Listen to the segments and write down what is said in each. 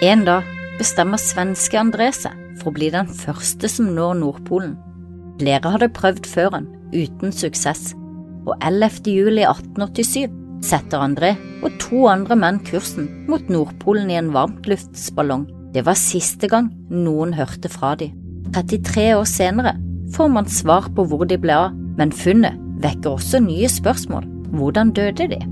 En dag bestemmer svenske André seg for å bli den første som når Nordpolen. Flere hadde prøvd før han, uten suksess, og 11. juli 1887 setter André og to andre menn kursen mot Nordpolen i en varmtluftsballong. Det var siste gang noen hørte fra de. 33 år senere får man svar på hvor de ble av, men funnet vekker også nye spørsmål. Hvordan døde de?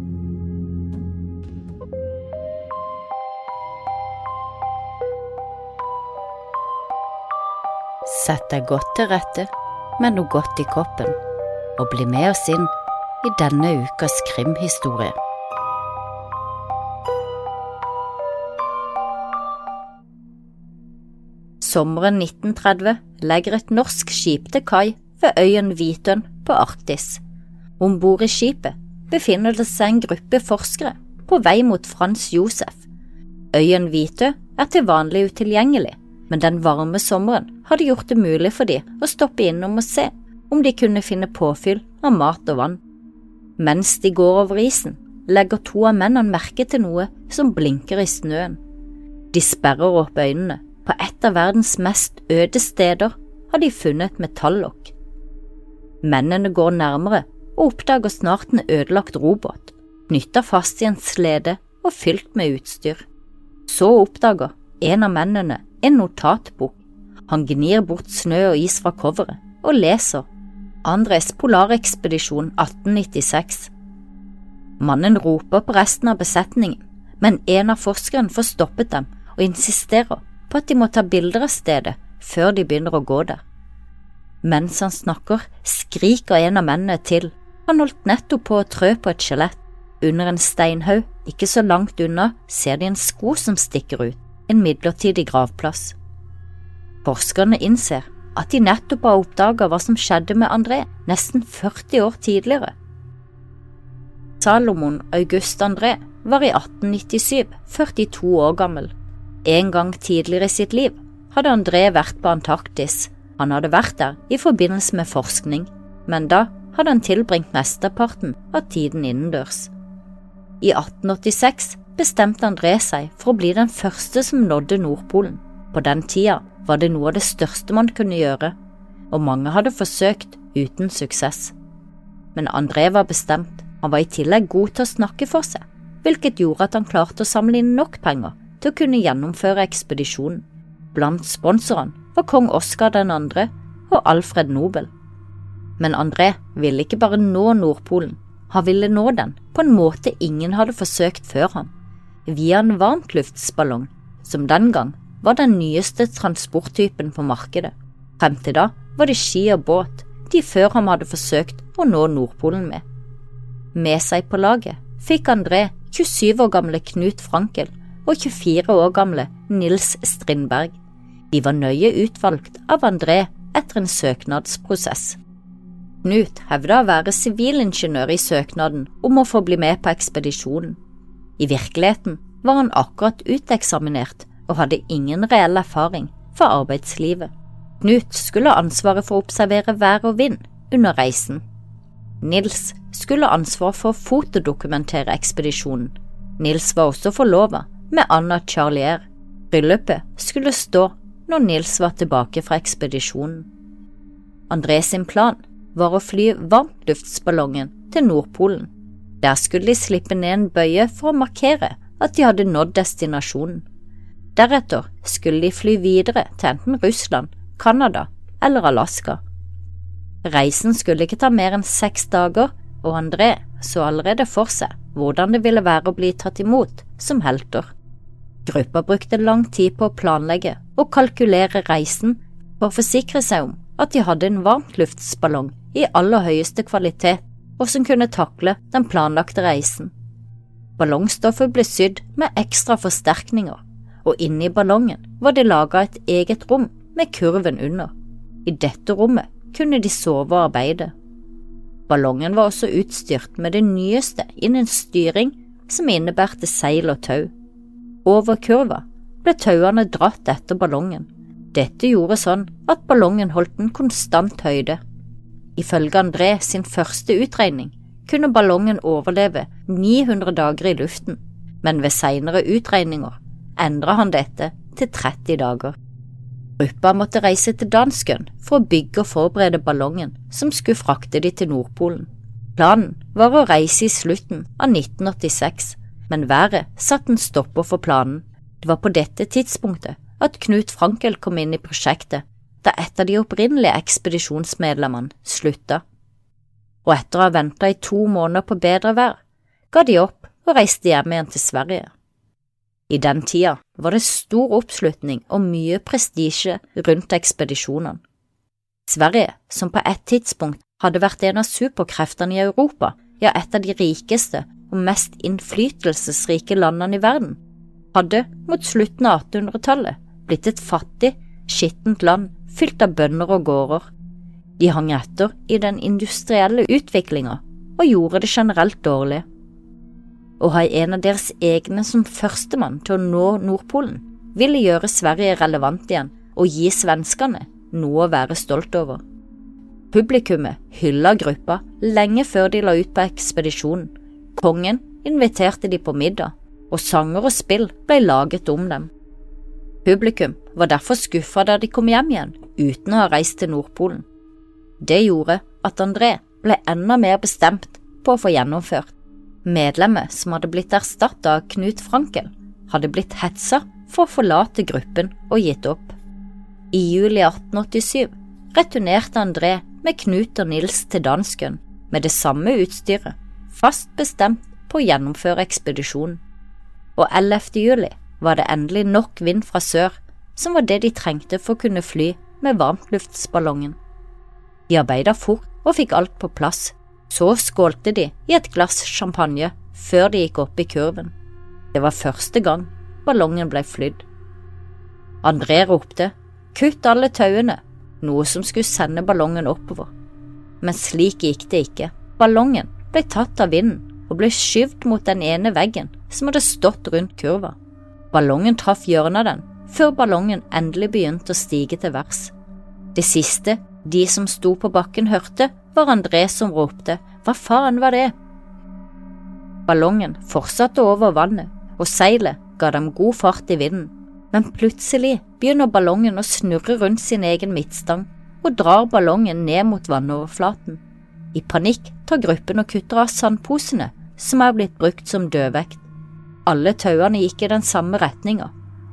Sett deg godt til rette med noe godt i koppen, og bli med oss inn i denne ukas krimhistorie. Sommeren 1930 legger et norsk skip til kai ved øyen Hvitøn på Arktis. Om bord i skipet befinner det seg en gruppe forskere på vei mot Frans Josef. Øyen Hvitø er til vanlig utilgjengelig, men den varme sommeren hadde gjort det mulig for de å stoppe innom og se om de kunne finne påfyll av mat og vann. Mens de går over isen, legger to av mennene merke til noe som blinker i snøen. De sperrer opp øynene. På et av verdens mest øde steder har de funnet et metallokk. Mennene går nærmere og oppdager snart en ødelagt robåt, knytta fast i en slede og fylt med utstyr. Så oppdager en av mennene en notatbok. Han gnir bort snø og is fra coveret og leser Andres polarekspedisjon 1896. Mannen roper på resten av besetningen, men en av forskerne får stoppet dem og insisterer på at de må ta bilder av stedet før de begynner å gå der. Mens han snakker, skriker en av mennene til. Han holdt nettopp på å trø på et skjelett. Under en steinhaug, ikke så langt unna, ser de en sko som stikker ut, en midlertidig gravplass. Forskerne innser at de nettopp har oppdaget hva som skjedde med André nesten 40 år tidligere. Salomon August André var i 1897 42 år gammel. En gang tidligere i sitt liv hadde André vært på Antarktis. Han hadde vært der i forbindelse med forskning, men da hadde han tilbringt mesteparten av tiden innendørs. I 1886 bestemte André seg for å bli den første som nådde Nordpolen. På den tida var det noe av det største man kunne gjøre, og mange hadde forsøkt uten suksess. Men André var bestemt, han var i tillegg god til å snakke for seg, hvilket gjorde at han klarte å samle inn nok penger til å kunne gjennomføre ekspedisjonen. Blant sponsorene var kong Oskar 2. og Alfred Nobel. Men André ville ikke bare nå Nordpolen, han ville nå den på en måte ingen hadde forsøkt før ham, via en varmtluftsballong, som den gang var den nyeste transporttypen på markedet. Frem til da var det ski og båt de før ham hadde forsøkt å nå Nordpolen med. Med seg på laget fikk André 27 år gamle Knut Frankel og 24 år gamle Nils Strindberg. De var nøye utvalgt av André etter en søknadsprosess. Knut hevda å være sivilingeniør i søknaden om å få bli med på ekspedisjonen. I virkeligheten var han akkurat uteksaminert og hadde ingen reell erfaring fra arbeidslivet. Knut skulle ha ansvaret for å observere vær og vind under reisen. Nils skulle ha ansvar for å fotodokumentere ekspedisjonen. Nils var også forlova med Anna Charlier. Bryllupet skulle stå når Nils var tilbake fra ekspedisjonen. André sin plan var å fly varmtluftsballongen til Nordpolen. Der skulle de slippe ned en bøye for å markere at de hadde nådd destinasjonen. Deretter skulle de fly videre til enten Russland, Canada eller Alaska. Reisen skulle ikke ta mer enn seks dager, og André så allerede for seg hvordan det ville være å bli tatt imot som helter. Gruppa brukte lang tid på å planlegge og kalkulere reisen for å forsikre seg om at de hadde en varmtluftsballong i aller høyeste kvalitet og som kunne takle den planlagte reisen. Ballongstoffet ble sydd med ekstra forsterkninger og inni ballongen var det laga et eget rom med kurven under. I dette rommet kunne de sove og arbeide. Ballongen var også utstyrt med det nyeste innen styring som innebærte seil og tau. Over kurva ble tauene dratt etter ballongen. Dette gjorde sånn at ballongen holdt en konstant høyde. Ifølge André sin første utregning kunne ballongen overleve 900 dager i luften, men ved senere utregninger endra han dette til 30 dager. Gruppa måtte reise til dansken for å bygge og forberede ballongen som skulle frakte de til Nordpolen. Planen var å reise i slutten av 1986, men været satte en stopper for planen. Det var på dette tidspunktet at Knut Frankel kom inn i prosjektet, da et av de opprinnelige ekspedisjonsmedlemmene slutta. Og etter å ha venta i to måneder på bedre vær, ga de opp og reiste hjem igjen til Sverige. I den tida var det stor oppslutning og mye prestisje rundt ekspedisjonene. Sverige, som på et tidspunkt hadde vært en av superkreftene i Europa, ja, et av de rikeste og mest innflytelsesrike landene i verden, hadde mot slutten av 1800-tallet blitt et fattig, skittent land fylt av bønder og gårder. De hang etter i den industrielle utviklinga og gjorde det generelt dårlig. Å ha en av deres egne som førstemann til å nå Nordpolen ville gjøre Sverige relevant igjen og gi svenskene noe å være stolt over. Publikummet hylla gruppa lenge før de la ut på ekspedisjonen. Kongen inviterte de på middag, og sanger og spill ble laget om dem. Publikum var derfor skuffa da de kom hjem igjen uten å ha reist til Nordpolen. Det gjorde at André ble enda mer bestemt på å få gjennomført. Medlemmet som hadde blitt erstatta av Knut Frankel, hadde blitt hetsa for å forlate gruppen og gitt opp. I juli 1887 returnerte André med Knut og Nils til dansken med det samme utstyret, fast bestemt på å gjennomføre ekspedisjonen. Og 11. juli var det endelig nok vind fra sør, som var det de trengte for å kunne fly med varmtluftsballongen. De arbeida fort og fikk alt på plass. Så skålte de i et glass champagne før de gikk opp i kurven. Det var første gang ballongen ble flydd. André ropte kutt alle tauene noe som skulle sende ballongen oppover. Men slik gikk det ikke. Ballongen ble tatt av vinden og ble skyvd mot den ene veggen som hadde stått rundt kurva. Ballongen traff hjørnet av den før ballongen endelig begynte å stige til værs. Det siste de som sto på bakken hørte, var André som ropte hva faen var det? Ballongen fortsatte over vannet, og seilet ga dem god fart i vinden men plutselig begynner ballongen å snurre rundt sin egen midtstang og drar ballongen ned mot vannoverflaten. I panikk tar gruppen og kutter av sandposene som er blitt brukt som dødvekt. Alle tauene gikk i den samme retninga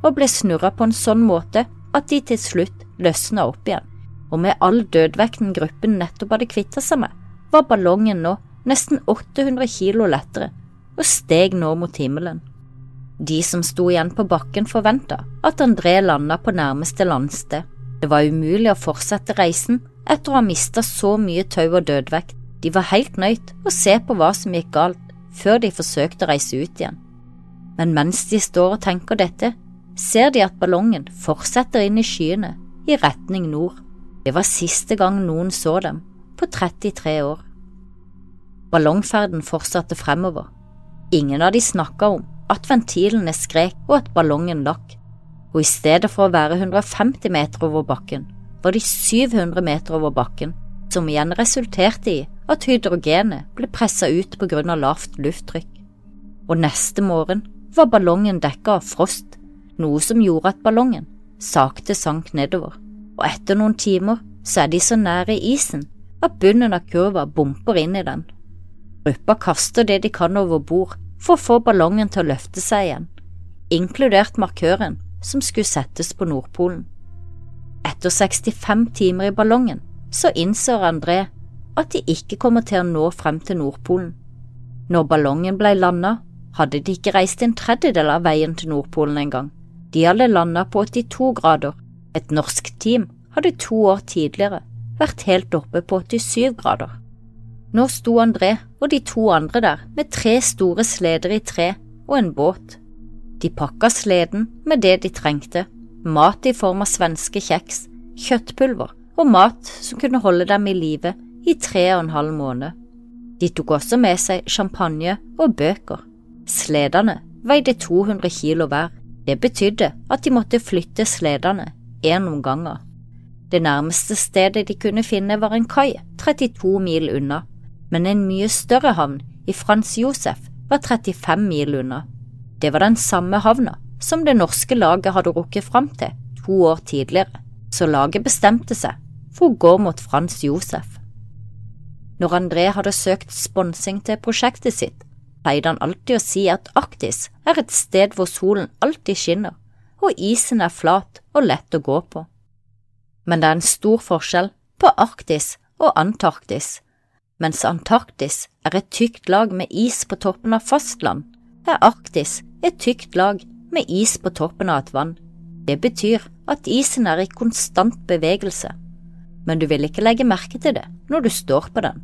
og ble snurra på en sånn måte at de til slutt løsna opp igjen, og med all dødvekten gruppen nettopp hadde kvitta seg med, var ballongen nå nesten 800 kilo lettere og steg nå mot himmelen. De som sto igjen på bakken forventa at André landa på nærmeste landsted. Det var umulig å fortsette reisen etter å ha mista så mye tau og dødvekt. De var helt nøyt å se på hva som gikk galt, før de forsøkte å reise ut igjen. Men mens de står og tenker dette, ser de at ballongen fortsetter inn i skyene, i retning nord. Det var siste gang noen så dem, på 33 år. Ballongferden fortsatte fremover. Ingen av de snakka om at ventilene skrek og at ballongen lakk, og i stedet for å være 150 meter over bakken, var de 700 meter over bakken, som igjen resulterte i at hydrogenet ble pressa ut på grunn av lavt lufttrykk. Og neste morgen var ballongen dekka av frost, noe som gjorde at ballongen sakte sank nedover, og etter noen timer så er de så nære isen at bunnen av kurva bumper inn i den. Gruppa kaster det de kan over bord for å få ballongen til å løfte seg igjen, inkludert markøren som skulle settes på Nordpolen. Etter 65 timer i ballongen så innser André at de ikke kommer til å nå frem til Nordpolen. Når ballongen ble landa, hadde de ikke reist en tredjedel av veien til Nordpolen engang. De hadde landa på 82 grader. Et norsk team hadde to år tidligere vært helt oppe på 87 grader. Nå sto André og de to andre der med tre store sleder i tre og en båt. De pakka sleden med det de trengte, mat i form av svenske kjeks, kjøttpulver og mat som kunne holde dem i live i tre og en halv måned. De tok også med seg champagne og bøker. Sledene veide 200 kilo hver. Det betydde at de måtte flytte sledene en om gangen. Det nærmeste stedet de kunne finne var en kai 32 mil unna men en mye større havn i Frans Josef var 35 mil unna. Det var den samme havna som det norske laget hadde rukket fram til to år tidligere, så laget bestemte seg for å gå mot Frans Josef. Når André hadde søkt sponsing til prosjektet sitt, pleide han alltid å si at Arktis er et sted hvor solen alltid skinner, og isen er flat og lett å gå på. Men det er en stor forskjell på Arktis og Antarktis. Mens Antarktis er et tykt lag med is på toppen av fastland, er Arktis et tykt lag med is på toppen av et vann. Det betyr at isen er i konstant bevegelse, men du vil ikke legge merke til det når du står på den.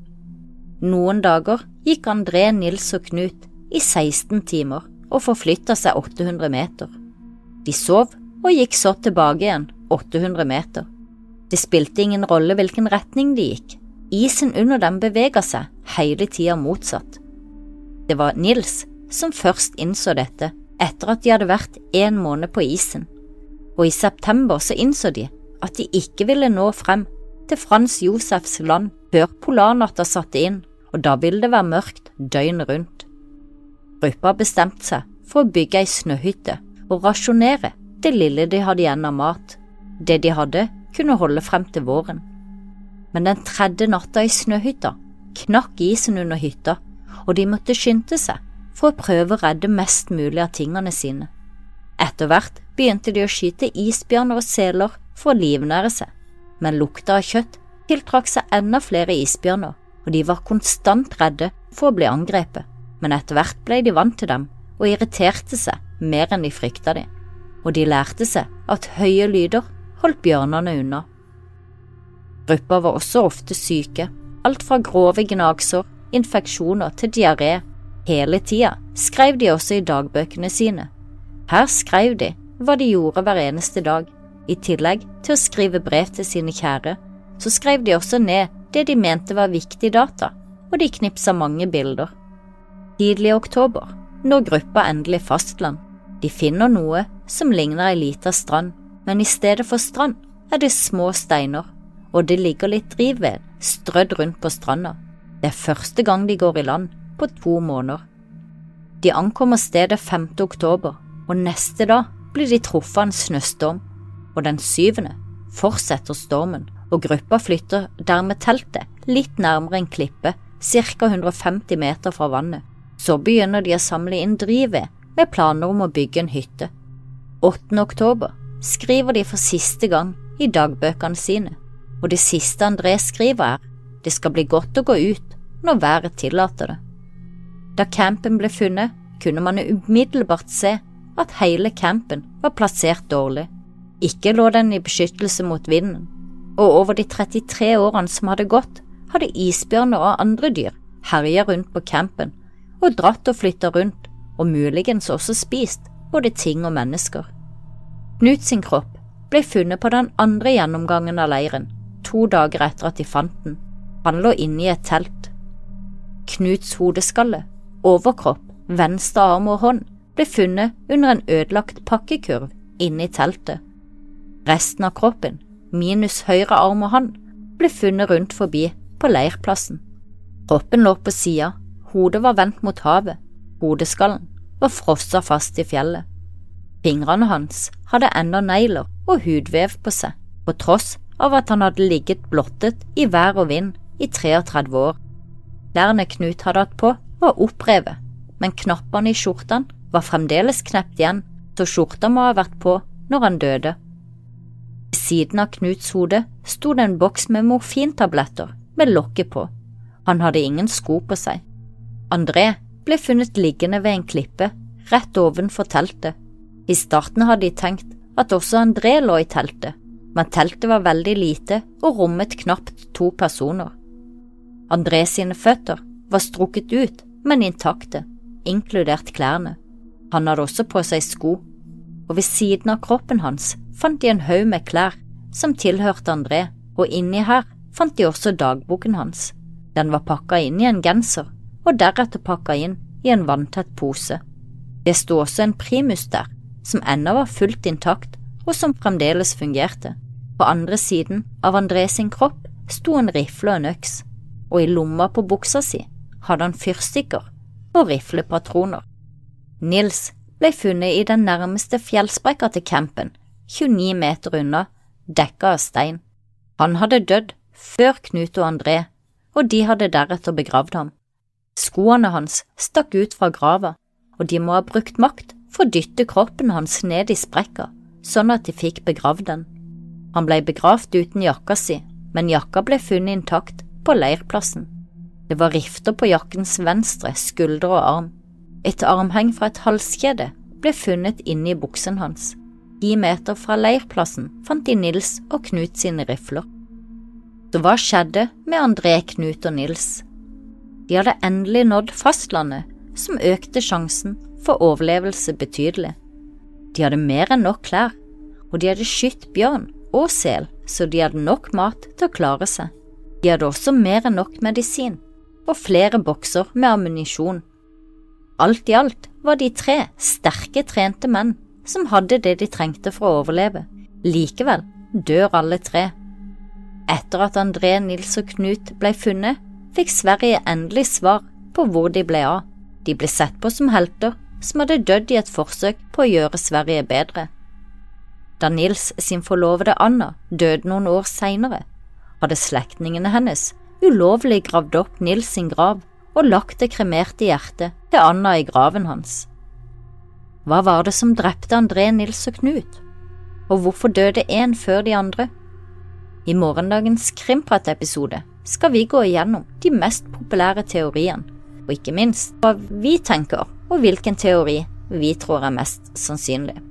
Noen dager gikk André, Nils og Knut i 16 timer og forflytta seg 800 meter. De sov og gikk så tilbake igjen 800 meter. Det spilte ingen rolle hvilken retning de gikk, isen under dem bevega seg hele tida motsatt. Det var Nils som først innså dette etter at de hadde vært en måned på isen, og i september så innså de at de ikke ville nå frem til Frans Josefs land før polarnatta satte inn, og da ville det være mørkt døgnet rundt. Gruppa bestemte seg for å bygge ei snøhytte og rasjonere det lille de hadde igjen av mat. Det de hadde, kunne holde frem til våren. Men den tredje natta i snøhytta knakk isen under hytta, og de måtte skynde seg for å prøve å redde mest mulig av tingene sine. Etter hvert begynte de å skyte isbjørner og seler for å livnære seg, men lukta av kjøtt tiltrakk seg enda flere isbjørner, og de var konstant redde for å bli angrepet, men etter hvert ble de vant til dem og irriterte seg mer enn de frykta de, og de lærte seg at høye lyder holdt bjørnene unna. Gruppa var også ofte syke, alt fra grove gnagsår, infeksjoner til diaré Hele tida skrev de også i dagbøkene sine. Her skrev de hva de gjorde hver eneste dag. I tillegg til å skrive brev til sine kjære, så skrev de også ned det de mente var viktig data, og de knipsa mange bilder. Tidlig i oktober når gruppa endelig fastland. De finner noe som ligner ei lita strand, men i stedet for strand er det små steiner, og det ligger litt drivved strødd rundt på stranda. Det er første gang de går i land, på to måneder. De ankommer stedet 5. oktober, og neste dag blir de truffet av en snøstorm, og den syvende fortsetter stormen, og gruppa flytter dermed teltet litt nærmere en klippe, ca 150 meter fra vannet. Så begynner de å samle inn drivved med planer om å bygge en hytte. 8. oktober skriver de for siste gang i dagbøkene sine, og det siste André skriver er det skal bli godt å gå ut når været tillater det. Da campen ble funnet, kunne man umiddelbart se at hele campen var plassert dårlig. Ikke lå den i beskyttelse mot vinden, og over de 33 årene som hadde gått, hadde isbjørner og andre dyr herja rundt på campen og dratt og flytta rundt, og muligens også spist både ting og mennesker. Knut sin kropp ble funnet på den andre gjennomgangen av leiren, to dager etter at de fant den. Han lå inne i et telt. Knuts hodeskalle overkropp, venstre arm og hånd ble funnet under en ødelagt pakkekurv inne i teltet. Resten av kroppen, minus høyre arm og hånd, ble funnet rundt forbi på leirplassen. Kroppen lå på sida, hodet var vendt mot havet, hodeskallen var frossa fast i fjellet. Fingrene hans hadde ennå negler og hudvev på seg, på tross av at han hadde ligget blottet i vær og vind i 33 år. Klærne Knut hadde hatt på, var opprevet, men knappene i skjortene var fremdeles knept igjen, så skjorta må ha vært på når han døde. Siden av Knuts hode sto det en boks med morfintabletter med lokket på. Han hadde ingen sko på seg. André ble funnet liggende ved en klippe rett ovenfor teltet. I starten hadde de tenkt at også André lå i teltet, men teltet var veldig lite og rommet knapt to personer. André sine føtter var strukket ut men intakte, inkludert klærne. Han hadde også på seg sko, og ved siden av kroppen hans fant de en haug med klær som tilhørte André, og inni her fant de også dagboken hans. Den var pakka inn i en genser, og deretter pakka inn i en vanntett pose. Det sto også en primus der, som ennå var fullt intakt og som fremdeles fungerte. På andre siden av André sin kropp sto en rifle og en øks, og i lomma på buksa si hadde han fyrstikker og riflepatroner. Nils ble funnet i den nærmeste fjellsprekka til campen, 29 meter unna, dekka av stein. Han hadde dødd før Knut og André, og de hadde deretter begravd ham. Skoene hans stakk ut fra grava, og de må ha brukt makt for å dytte kroppen hans ned i sprekka, sånn at de fikk begravd den. Han ble begravd uten jakka si, men jakka ble funnet intakt på leirplassen. Det var rifter på jakkens venstre skulder og arm. Et armheng fra et halskjede ble funnet inne i buksen hans. Ti meter fra leirplassen fant de Nils og Knut sine rifler. Så hva skjedde med André, Knut og Nils? De hadde endelig nådd fastlandet, som økte sjansen for overlevelse betydelig. De hadde mer enn nok klær, og de hadde skutt bjørn og sel, så de hadde nok mat til å klare seg. De hadde også mer enn nok medisin, og flere bokser med ammunisjon. Alt i alt var de tre sterke, trente menn som hadde det de trengte for å overleve. Likevel dør alle tre. Etter at André, Nils og Knut ble funnet, fikk Sverige endelig svar på hvor de ble av. De ble sett på som helter som hadde dødd i et forsøk på å gjøre Sverige bedre. Da Nils sin forlovede Anna døde noen år senere, hadde slektningene hennes ulovlig gravd opp Nils sin grav og lagt det kremerte hjertet til Anna i graven hans. Hva var det som drepte André, Nils og Knut, og hvorfor døde én før de andre? I morgendagens Krimprat-episode skal vi gå igjennom de mest populære teoriene, og ikke minst hva vi tenker og hvilken teori vi tror er mest sannsynlig.